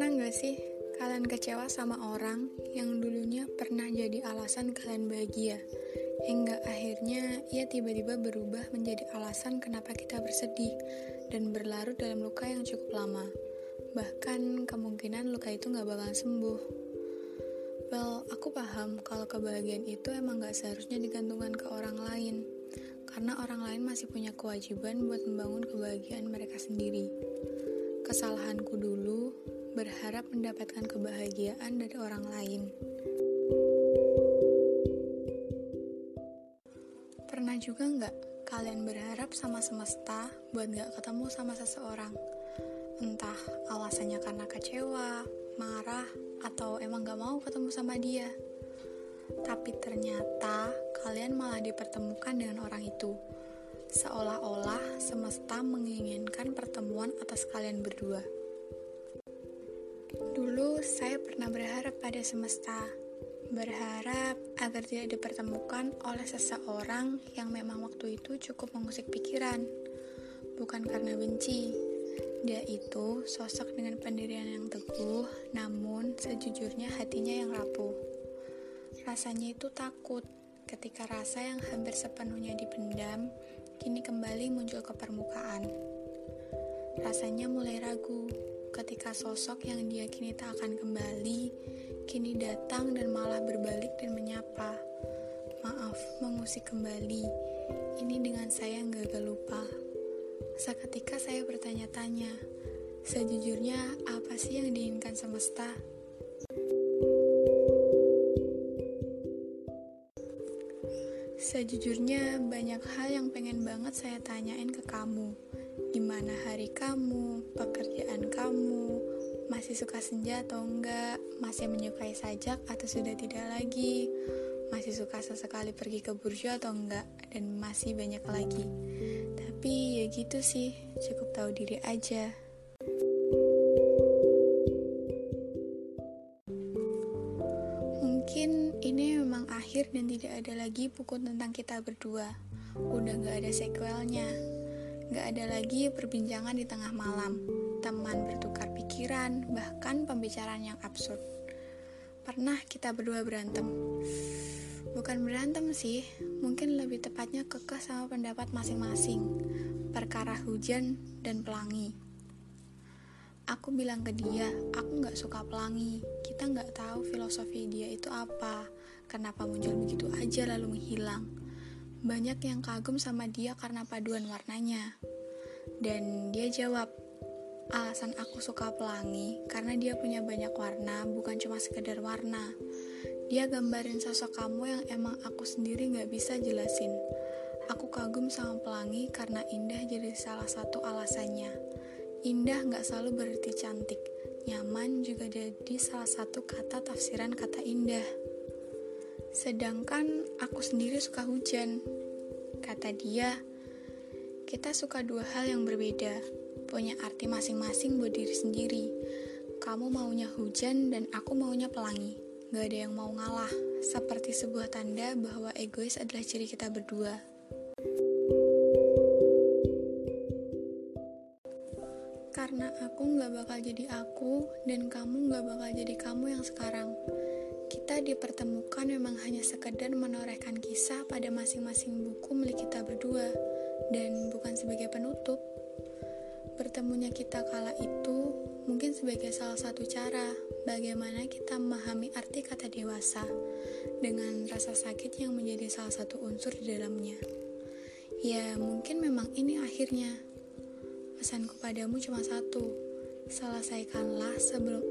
Pernah gak sih kalian kecewa sama orang yang dulunya pernah jadi alasan kalian bahagia? Hingga akhirnya ia tiba-tiba berubah menjadi alasan kenapa kita bersedih dan berlarut dalam luka yang cukup lama. Bahkan kemungkinan luka itu gak bakalan sembuh. Well, aku paham kalau kebahagiaan itu emang gak seharusnya digantungkan ke orang lain. Karena orang lain masih punya kewajiban buat membangun kebahagiaan mereka sendiri. Kesalahanku dulu berharap mendapatkan kebahagiaan dari orang lain. Pernah juga nggak kalian berharap sama semesta buat nggak ketemu sama seseorang? Entah alasannya karena kecewa, marah, atau emang nggak mau ketemu sama dia. Tapi ternyata kalian malah dipertemukan dengan orang itu. Seolah-olah semesta menginginkan pertemuan atas kalian berdua. Dulu saya pernah berharap pada semesta, berharap agar tidak dipertemukan oleh seseorang yang memang waktu itu cukup mengusik pikiran. Bukan karena benci, dia itu sosok dengan pendirian yang teguh, namun sejujurnya hatinya yang rapuh. Rasanya itu takut ketika rasa yang hampir sepenuhnya dipendam kini kembali muncul ke permukaan. Rasanya mulai ragu ketika sosok yang diyakini tak akan kembali, kini datang dan malah berbalik dan menyapa. Maaf, mengusik kembali. Ini dengan saya gagal lupa. Seketika saya bertanya-tanya, sejujurnya apa sih yang diinginkan semesta? Sejujurnya banyak hal yang pengen banget saya tanyain ke kamu Gimana hari kamu, pekerjaan kamu, masih suka senja atau enggak, masih menyukai sajak atau sudah tidak lagi, masih suka sesekali pergi ke burjo atau enggak, dan masih banyak lagi. Tapi ya gitu sih, cukup tahu diri aja. Mungkin ini memang akhir dan tidak ada lagi buku tentang kita berdua. Udah gak ada sequelnya. Gak ada lagi perbincangan di tengah malam, teman bertukar pikiran, bahkan pembicaraan yang absurd. Pernah kita berdua berantem. Bukan berantem sih, mungkin lebih tepatnya kekeh sama pendapat masing-masing. Perkara hujan dan pelangi. Aku bilang ke dia, aku gak suka pelangi. Kita gak tahu filosofi dia itu apa. Kenapa muncul begitu aja lalu menghilang banyak yang kagum sama dia karena paduan warnanya. Dan dia jawab, alasan aku suka pelangi karena dia punya banyak warna, bukan cuma sekedar warna. Dia gambarin sosok kamu yang emang aku sendiri gak bisa jelasin. Aku kagum sama pelangi karena indah jadi salah satu alasannya. Indah gak selalu berarti cantik, nyaman juga jadi salah satu kata tafsiran kata indah. Sedangkan aku sendiri suka hujan. Kata dia, kita suka dua hal yang berbeda, punya arti masing-masing buat diri sendiri. Kamu maunya hujan dan aku maunya pelangi. Gak ada yang mau ngalah, seperti sebuah tanda bahwa egois adalah ciri kita berdua. Karena aku gak bakal jadi aku, dan kamu gak bakal jadi kamu yang sekarang. Dipertemukan memang hanya sekedar menorehkan kisah pada masing-masing buku milik kita berdua, dan bukan sebagai penutup. Bertemunya kita kala itu mungkin sebagai salah satu cara bagaimana kita memahami arti kata dewasa dengan rasa sakit yang menjadi salah satu unsur di dalamnya. Ya, mungkin memang ini akhirnya. Pesanku padamu cuma satu, selesaikanlah sebelum